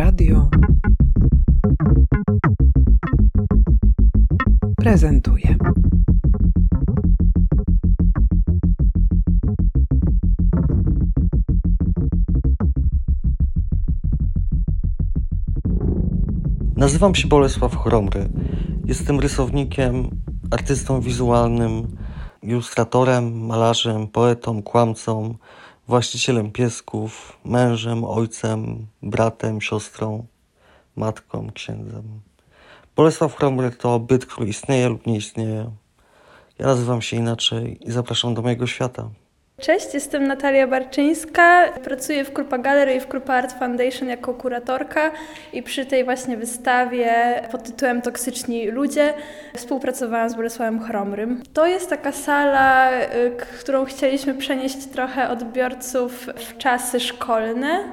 Radio prezentuje. Nazywam się Bolesław Chromry. Jestem rysownikiem, artystą wizualnym, ilustratorem, malarzem, poetą, kłamcą, właścicielem piesków, mężem, ojcem, bratem, siostrą, matką, księdzem. Bolesław Chromry to byt, który istnieje lub nie istnieje. Ja nazywam się inaczej i zapraszam do mojego świata. Cześć, jestem Natalia Barczyńska. Pracuję w Krupa Gallery i w Krupa Art Foundation jako kuratorka i przy tej właśnie wystawie pod tytułem Toksyczni ludzie współpracowałam z Bolesławem Chromrym. To jest taka sala, y, którą chcieliśmy przenieść trochę odbiorców w czasy szkolne,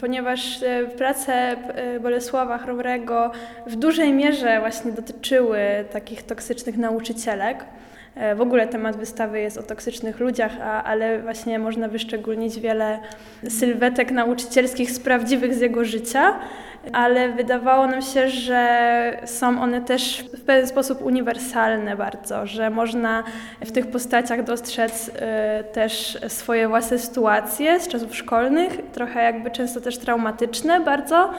ponieważ y, prace y, Bolesława Chromrego w dużej mierze właśnie dotyczyły takich toksycznych nauczycielek. E, w ogóle temat wystawy jest o toksycznych ludziach, a, ale właśnie można wyszczególnić wiele sylwetek nauczycielskich z prawdziwych z jego życia, ale wydawało nam się, że są one też w pewien sposób uniwersalne bardzo, że można w tych postaciach dostrzec y, też swoje własne sytuacje z czasów szkolnych, trochę jakby często też traumatyczne bardzo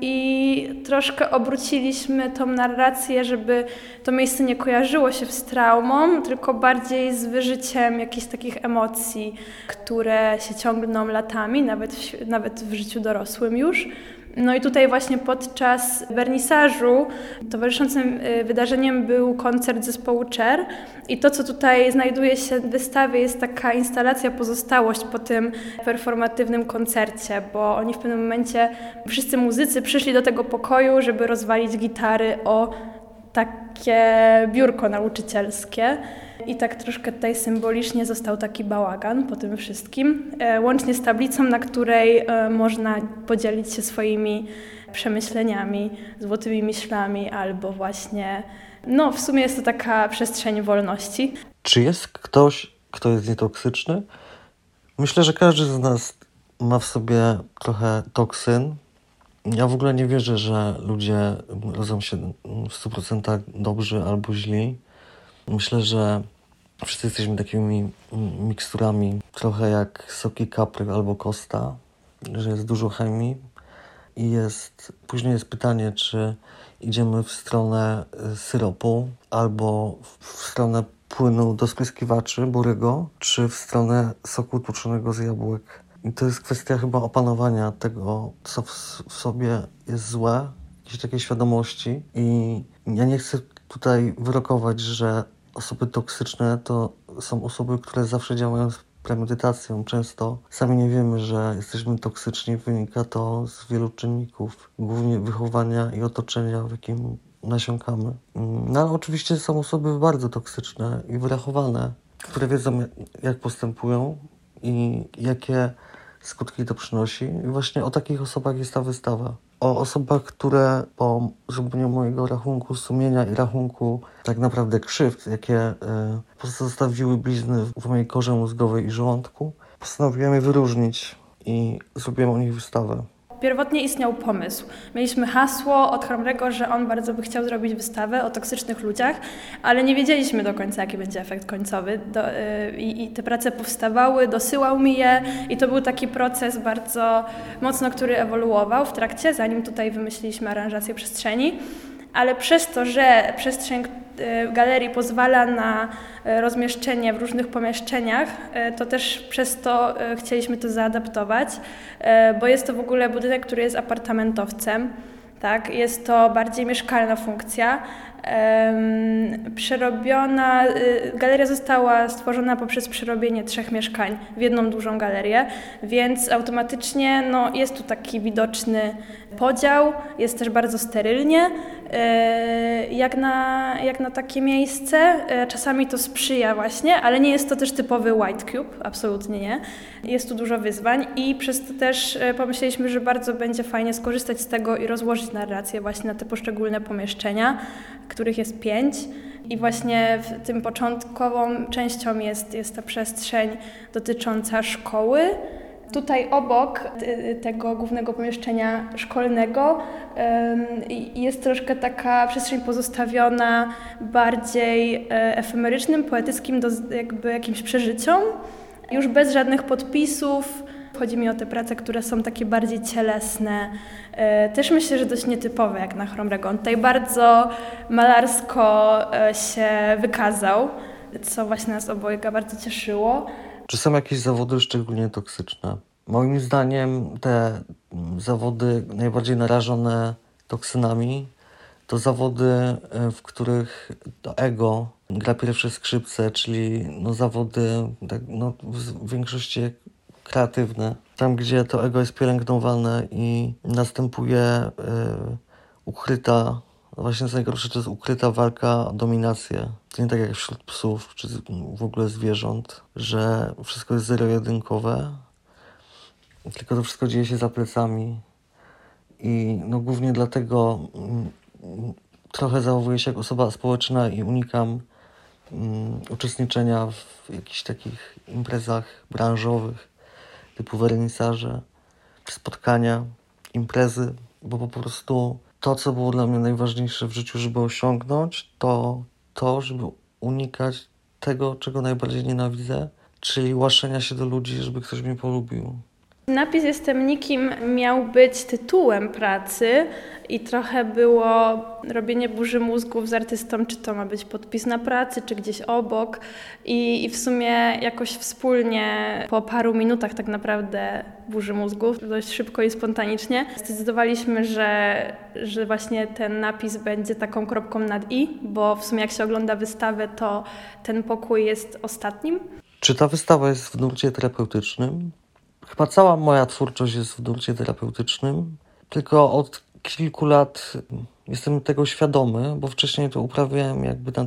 i troszkę obróciliśmy tą narrację, żeby to miejsce nie kojarzyło się z traumą, tylko bardziej z wyżyciem jakichś takich emocji, które się ciągną latami, nawet w, nawet w życiu dorosłym już. No i tutaj właśnie podczas wernisażu towarzyszącym y, wydarzeniem był koncert zespołu Cher. I to, co tutaj znajduje się w wystawie jest taka instalacja pozostałość po tym performatywnym koncercie, bo oni w pewnym momencie, wszyscy muzycy przyszli do tego pokoju, żeby rozwalić gitary o takie biurko nauczycielskie. I tak troszkę tutaj symbolicznie został taki bałagan po tym wszystkim, e, łącznie z tablicą, na której e, można podzielić się swoimi przemyśleniami, złotymi myślami albo właśnie, no w sumie jest to taka przestrzeń wolności. Czy jest ktoś, kto jest nietoksyczny? Myślę, że każdy z nas ma w sobie trochę toksyn. Ja w ogóle nie wierzę, że ludzie rodzą się w 100% dobrzy albo źli. Myślę, że wszyscy jesteśmy takimi miksturami, trochę jak soki kapry albo kosta, że jest dużo chemii i jest, później jest pytanie, czy idziemy w stronę syropu albo w stronę płynu do spryskiwaczy burego, czy w stronę soku tłuczonego z jabłek. I to jest kwestia chyba opanowania tego, co w, w sobie jest złe, jakiejś takiej świadomości. I ja nie chcę tutaj wyrokować, że osoby toksyczne to są osoby, które zawsze działają z premedytacją. Często sami nie wiemy, że jesteśmy toksyczni. Wynika to z wielu czynników, głównie wychowania i otoczenia, w jakim nasiąkamy. No ale oczywiście są osoby bardzo toksyczne i wyrachowane, które wiedzą, jak postępują i jakie skutki to przynosi. I właśnie o takich osobach jest ta wystawa o osobach, które po zrobieniu mojego rachunku sumienia i rachunku tak naprawdę krzywd, jakie y, pozostawiły blizny w mojej korze mózgowej i żołądku, postanowiłem je wyróżnić i zrobiłem o nich wystawę. Pierwotnie istniał pomysł. Mieliśmy hasło od Chromrego, że on bardzo by chciał zrobić wystawę o toksycznych ludziach, ale nie wiedzieliśmy do końca, jaki będzie efekt końcowy. Do, yy, i, te prace powstawały, dosyłał mi je i to był taki proces bardzo mocno, który ewoluował w trakcie, zanim tutaj wymyśliliśmy aranżację przestrzeni ale przez to, że przestrzeń e, galerii pozwala na e, rozmieszczenie w różnych pomieszczeniach, e, to też przez to chcieliśmy to zaadaptować, bo jest to w ogóle budynek, który jest apartamentowcem. Tak, jest to bardziej mieszkalna funkcja, Przerobiona, galeria została stworzona poprzez przerobienie trzech mieszkań w jedną dużą galerię, więc automatycznie no, jest tu taki widoczny podział, jest też bardzo sterylnie, e, jak na, jak na takie miejsce. E, czasami to sprzyja właśnie, ale nie jest to też typowy white cube, absolutnie nie. Jest tu dużo wyzwań i przez to też e, pomyśleliśmy, że bardzo będzie fajnie skorzystać z tego i rozłożyć narrację właśnie na te poszczególne pomieszczenia, których jest pięć. I właśnie w tym początkową częścią jest, jest ta przestrzeń dotycząca szkoły, Tutaj obok tego głównego pomieszczenia szkolnego jest troszkę taka przestrzeń pozostawiona bardziej e, efemerycznym, poetyckim, jakby jakimś przeżyciom, już bez żadnych podpisów. Chodzi mi o te prace, które są takie bardziej cielesne. E, też myślę, że dość nietypowe jak na Chromregon. Tutaj bardzo malarsko e, się wykazał, co właśnie nas obojga bardzo cieszyło. Czy są jakieś zawody szczególnie toksyczne? Moim zdaniem te zawody najbardziej narażone toksynami to zawody, e, w których to ego gra pierwsze skrzypce, czyli no zawody tak, no, w większości kreatywne. Tam, gdzie to ego jest pielęgnowane i następuje y, ukryta, właśnie co najgorsze, to jest ukryta walka o dominację. To nie tak jak wśród psów, czy w ogóle zwierząt, że wszystko jest zero-jedynkowe, tylko to wszystko dzieje się za plecami. I no głównie dlatego mm, trochę zachowuję się jak osoba społeczna i unikam um, uczestniczenia w jakichś takich imprezach branżowych, typu wernisarze, spotkania, imprezy, bo po prostu to, co było dla mnie najważniejsze w życiu, żeby osiągnąć, to to, żeby unikać tego, czego najbardziej nienawidzę, czyli łaszenia się do ludzi, żeby ktoś mnie polubił. Napis Jestem nikim miał być tytułem pracy i trochę było robienie burzy mózgów z artystą, czy to ma być podpis na pracy, czy gdzieś obok. I, I w sumie jakoś wspólnie po paru minutach tak naprawdę burzy mózgów, dość szybko i spontanicznie, zdecydowaliśmy, że, że właśnie ten napis będzie taką kropką nad i, bo w sumie jak się ogląda wystawę, to ten pokój jest ostatnim. Czy ta wystawa jest w nurcie terapeutycznym? Chyba cała moja twórczość jest w nurcie terapeutycznym, tylko od kilku lat jestem tego świadomy, bo wcześniej to uprawiałem jakby tak,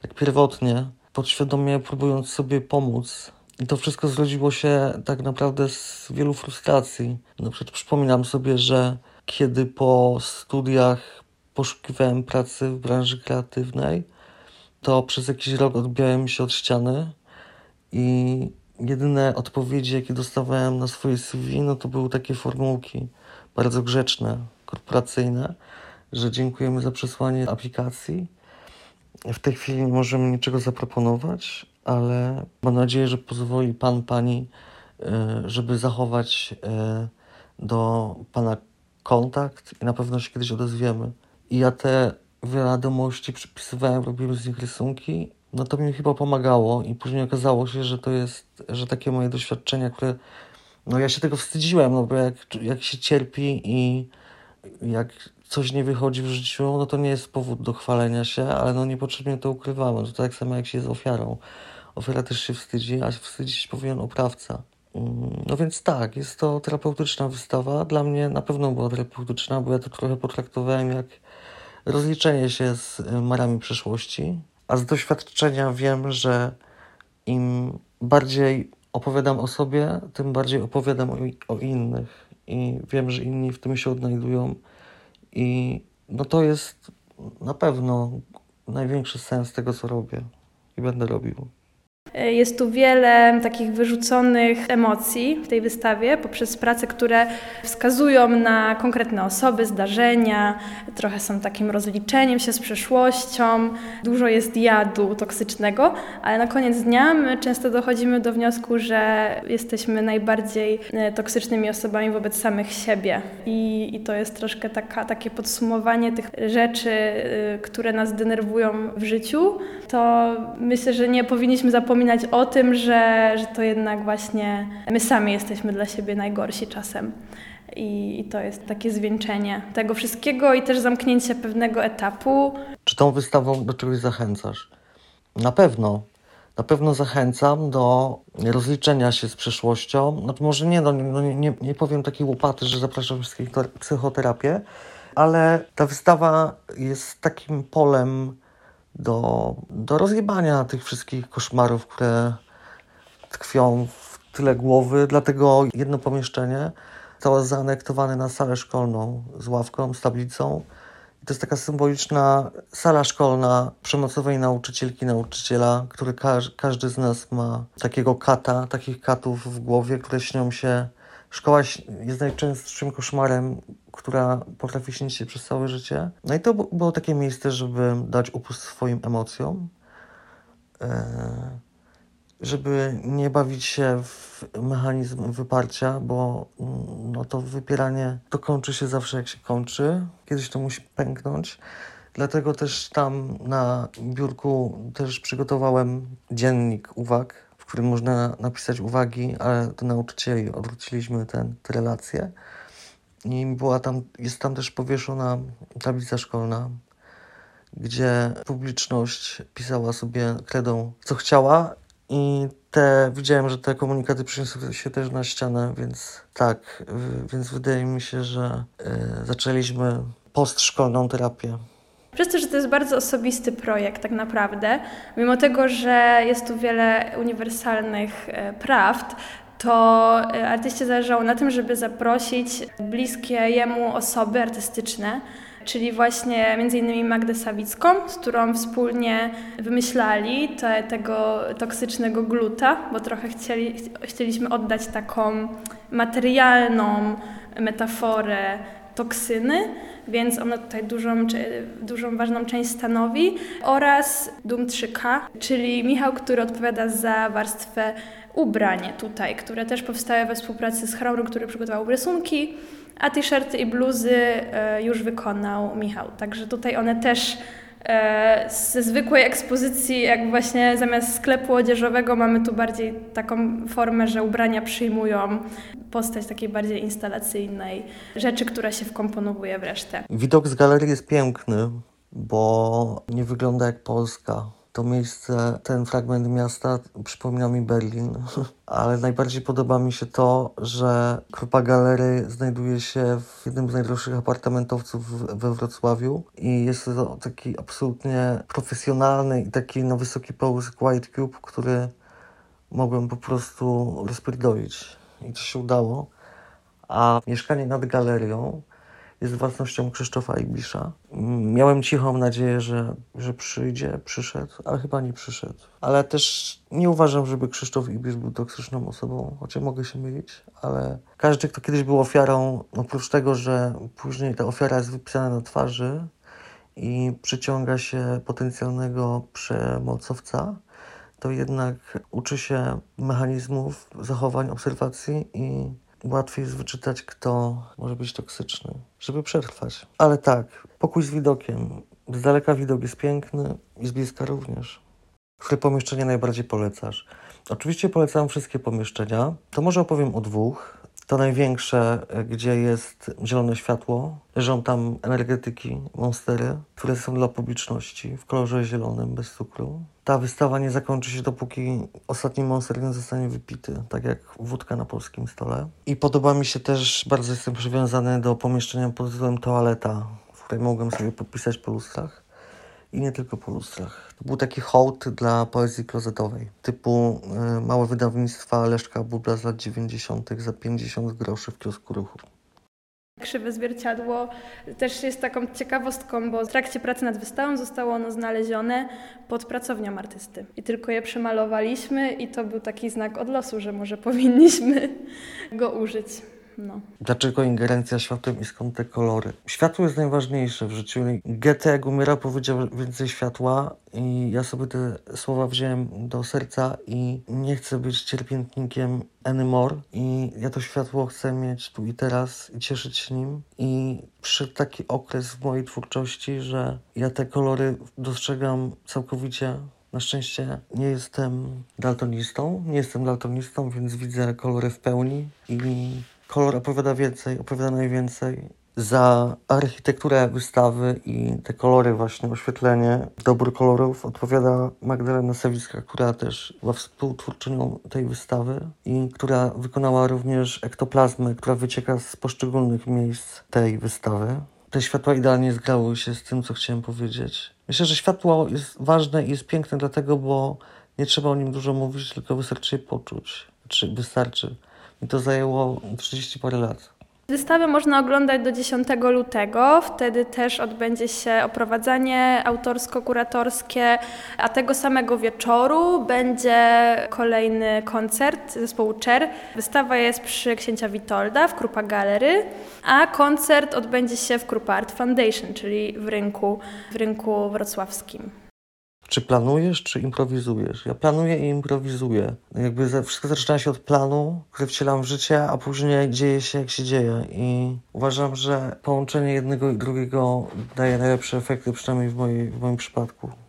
tak pierwotnie, podświadomie próbując sobie pomóc. I to wszystko zrodziło się tak naprawdę z wielu frustracji. Na przykład przypominam sobie, że kiedy po studiach poszukiwałem pracy w branży kreatywnej, to przez jakiś rok odbijałem się od ściany i jedyne odpowiedzi, jakie dostawałem na swoje CV, no to były takie formułki bardzo grzeczne, korporacyjne, że dziękujemy za przesłanie aplikacji. W tej chwili nie możemy niczego zaproponować, ale mam nadzieję, że pozwoli Pan, Pani, e, żeby zachować e, do Pana kontakt i na pewno się kiedyś odezwiemy. I ja te wiadomości przypisywałem, robiłem z nich rysunki no to mi chyba pomagało i później okazało się, że to jest, że takie moje doświadczenia, które, no ja się tego wstydziłem, no bo jak, jak się cierpi i jak coś nie wychodzi w życiu, no to nie jest powód do chwalenia się, ale no niepotrzebnie to ukrywałem. To tak samo jak się jest ofiarą. Ofiara też się wstydzi, a wstydzić powinien oprawca. Mm, no więc tak, jest to terapeutyczna wystawa. Dla mnie na pewno była terapeutyczna, bo ja to trochę potraktowałem jak rozliczenie się z marami przeszłości. A z doświadczenia wiem, że im bardziej opowiadam o sobie, tym bardziej opowiadam o, o innych. I wiem, że inni w tym się odnajdują. I no to jest na pewno największy sens tego, co robię i będę robił. Jest tu wiele takich wyrzuconych emocji w tej wystawie poprzez prace, które wskazują na konkretne osoby, zdarzenia, trochę są takim rozliczeniem się z przeszłością, dużo jest jadu toksycznego, ale na koniec dnia my często dochodzimy do wniosku, że jesteśmy najbardziej e, toksycznymi osobami wobec samych siebie. I, i to jest troszkę taka, takie podsumowanie tych rzeczy, e, które nas denerwują w życiu. To myślę, że nie powinniśmy zapominać, zapominać o tym, że, że to jednak właśnie my sami jesteśmy dla siebie najgorsi czasem. I, I, to jest takie zwieńczenie tego wszystkiego i też zamknięcie pewnego etapu. Czy tą wystawą do czegoś zachęcasz? Na pewno. Na pewno zachęcam do rozliczenia się z przeszłością. No to może nie, no, no nie, nie powiem takiej łopaty, że zapraszam wszystkich na psychoterapię, ale ta wystawa jest takim polem do, do rozjebania tych wszystkich koszmarów, które tkwią w tyle głowy. Dlatego jedno pomieszczenie zostało zaanektowane na salę szkolną z ławką, z tablicą To jest taka symboliczna sala szkolna przemocowej nauczycielki, nauczyciela, który ka każdy z nas ma takiego kata, takich katów w głowie, które śnią się. Szkoła jest najczęstszym koszmarem, która potrafi śnić się przez całe życie. No i to było takie miejsce, żeby dać upust swoim emocjom. E, żeby nie bawić się w mechanizm wyparcia, bo mm, no to wypieranie to kończy się zawsze jak się kończy. Kiedyś to musi pęknąć. Dlatego też tam na biurku też przygotowałem dziennik uwag, w którym można napisać uwagi, ale do nauczycieli odwróciliśmy ten, te relacje. I była tam, jest tam też powieszona tablica szkolna, gdzie publiczność pisała sobie kredą, co chciała i te, widziałem, że te komunikaty przeniosły się też na ścianę, więc tak, więc wydaje mi się, że y, zaczęliśmy postszkolną terapię. Przez to, że to jest bardzo osobisty projekt tak naprawdę, mimo tego, że jest tu wiele uniwersalnych e, prawd, to e, artyście zależało na tym, żeby zaprosić bliskie jemu osoby artystyczne, czyli właśnie innymi Magdę Sawicką, z którą wspólnie wymyślali te, tego toksycznego gluta, bo trochę chcieli, chcieliśmy oddać taką materialną metaforę toksyny, więc ona tutaj dużą, dużą ważną część stanowi, oraz Dum 3K, czyli Michał, który odpowiada za warstwę ubranie tutaj, które też powstały we współpracy z Chrorum, który przygotował rysunki, a t-shirty i bluzy e, już wykonał Michał. Także tutaj one też e, ze zwykłej ekspozycji, jak właśnie zamiast sklepu odzieżowego mamy tu bardziej taką formę, że ubrania przyjmują postać takiej bardziej instalacyjnej rzeczy, która się wkomponowuje w resztę. Widok z galerii jest piękny, bo nie wygląda jak Polska to miejsce, ten fragment miasta przypomina mi Berlin, ale najbardziej podoba mi się to, że Krupa Galery znajduje się w jednym z najdroższych apartamentowców we Wrocławiu i jest to taki absolutnie profesjonalny i taki na wysoki połysk White Cube, który mogłem po prostu rozpierdolić i to się udało. A mieszkanie nad galerią jest własnością Krzysztofa Ibisza. Miałem cichą nadzieję, że, że przyjdzie, przyszedł, ale chyba nie przyszedł. Ale też nie uważam, żeby Krzysztof Ibisz był toksyczną osobą, chociaż mogę się mylić, ale każdy, kto kiedyś był ofiarą, oprócz tego, że później ta ofiara jest wypisana na twarzy i przyciąga się potencjalnego przemocowca, to jednak uczy się mechanizmów zachowań, obserwacji i łatwiej jest wyczytać, kto może być toksyczny, żeby przetrwać. Ale tak, pokój z widokiem. Z daleka widok jest piękny i z bliska również. Które pomieszczenie najbardziej polecasz? Oczywiście polecam wszystkie pomieszczenia. To może opowiem o dwóch. To największe, gdzie jest zielone światło. Leżą tam energetyki, monstery, które są dla publiczności w kolorze zielonym, bez cukru. Ta wystawa nie zakończy się, dopóki ostatni monster nie zostanie wypity, tak jak wódka na polskim stole. I podoba mi się też, bardzo jestem przywiązany do pomieszczenia pod tytułem toaleta, w której mogłem sobie podpisać po lustrach. I nie tylko po lustrach. To był taki hołd dla poezji klozetowej, typu y, małe wydawnictwa Leszka Buda z lat 90. za 50 groszy w kiosku ruchu. Krzywe zwierciadło też jest taką ciekawostką, bo w trakcie pracy nad wystawą zostało ono znalezione pod pracownią artysty. I tylko je przemalowaliśmy i to był taki znak od losu, że może powinniśmy go użyć. No. Dlaczego ingerencja światłem i skąd te kolory? Światło jest najważniejsze w życiu. Goethe Gumera powiedział więcej światła i ja sobie te słowa wziąłem do serca i nie chcę być cierpiętnikiem anymore i ja to światło chcę mieć tu i teraz i cieszyć się nim i przyszedł taki okres w mojej twórczości, że ja te kolory dostrzegam całkowicie na szczęście nie jestem daltonistą, nie jestem daltonistą, więc widzę kolory w pełni i kolor opowiada więcej, opowiada najwięcej. Za architekturę wystawy i te kolory, właśnie oświetlenie, dobór kolorów odpowiada Magdalena Sawicka, która też była współtwórczynią tej wystawy i która wykonała również ektoplazmę, która wycieka z poszczególnych miejsc tej wystawy. Te światła idealnie zgrały się z tym, co chciałem powiedzieć. Myślę, że światło jest ważne i jest piękne dlatego, bo nie trzeba o nim dużo mówić, tylko wystarczy je poczuć. Czy wystarczy. I to zajęło 30 parę lat. Wystawę można oglądać do 10 lutego. Wtedy też odbędzie się oprowadzanie autorsko-kuratorskie, a tego samego wieczoru będzie kolejny koncert zespołu Czer. Wystawa jest przy księcia Witolda w Krupa Galery, a koncert odbędzie się w Krupa Art Foundation, czyli w rynku, w rynku wrocławskim. Czy planujesz, czy improwizujesz? Ja planuję i improwizuję. Jakby wszystko zaczyna się od planu, który wcielam w życie, a później dzieje się jak się dzieje. I uważam, że połączenie jednego i drugiego daje najlepsze efekty, przynajmniej w, mojej, w moim przypadku.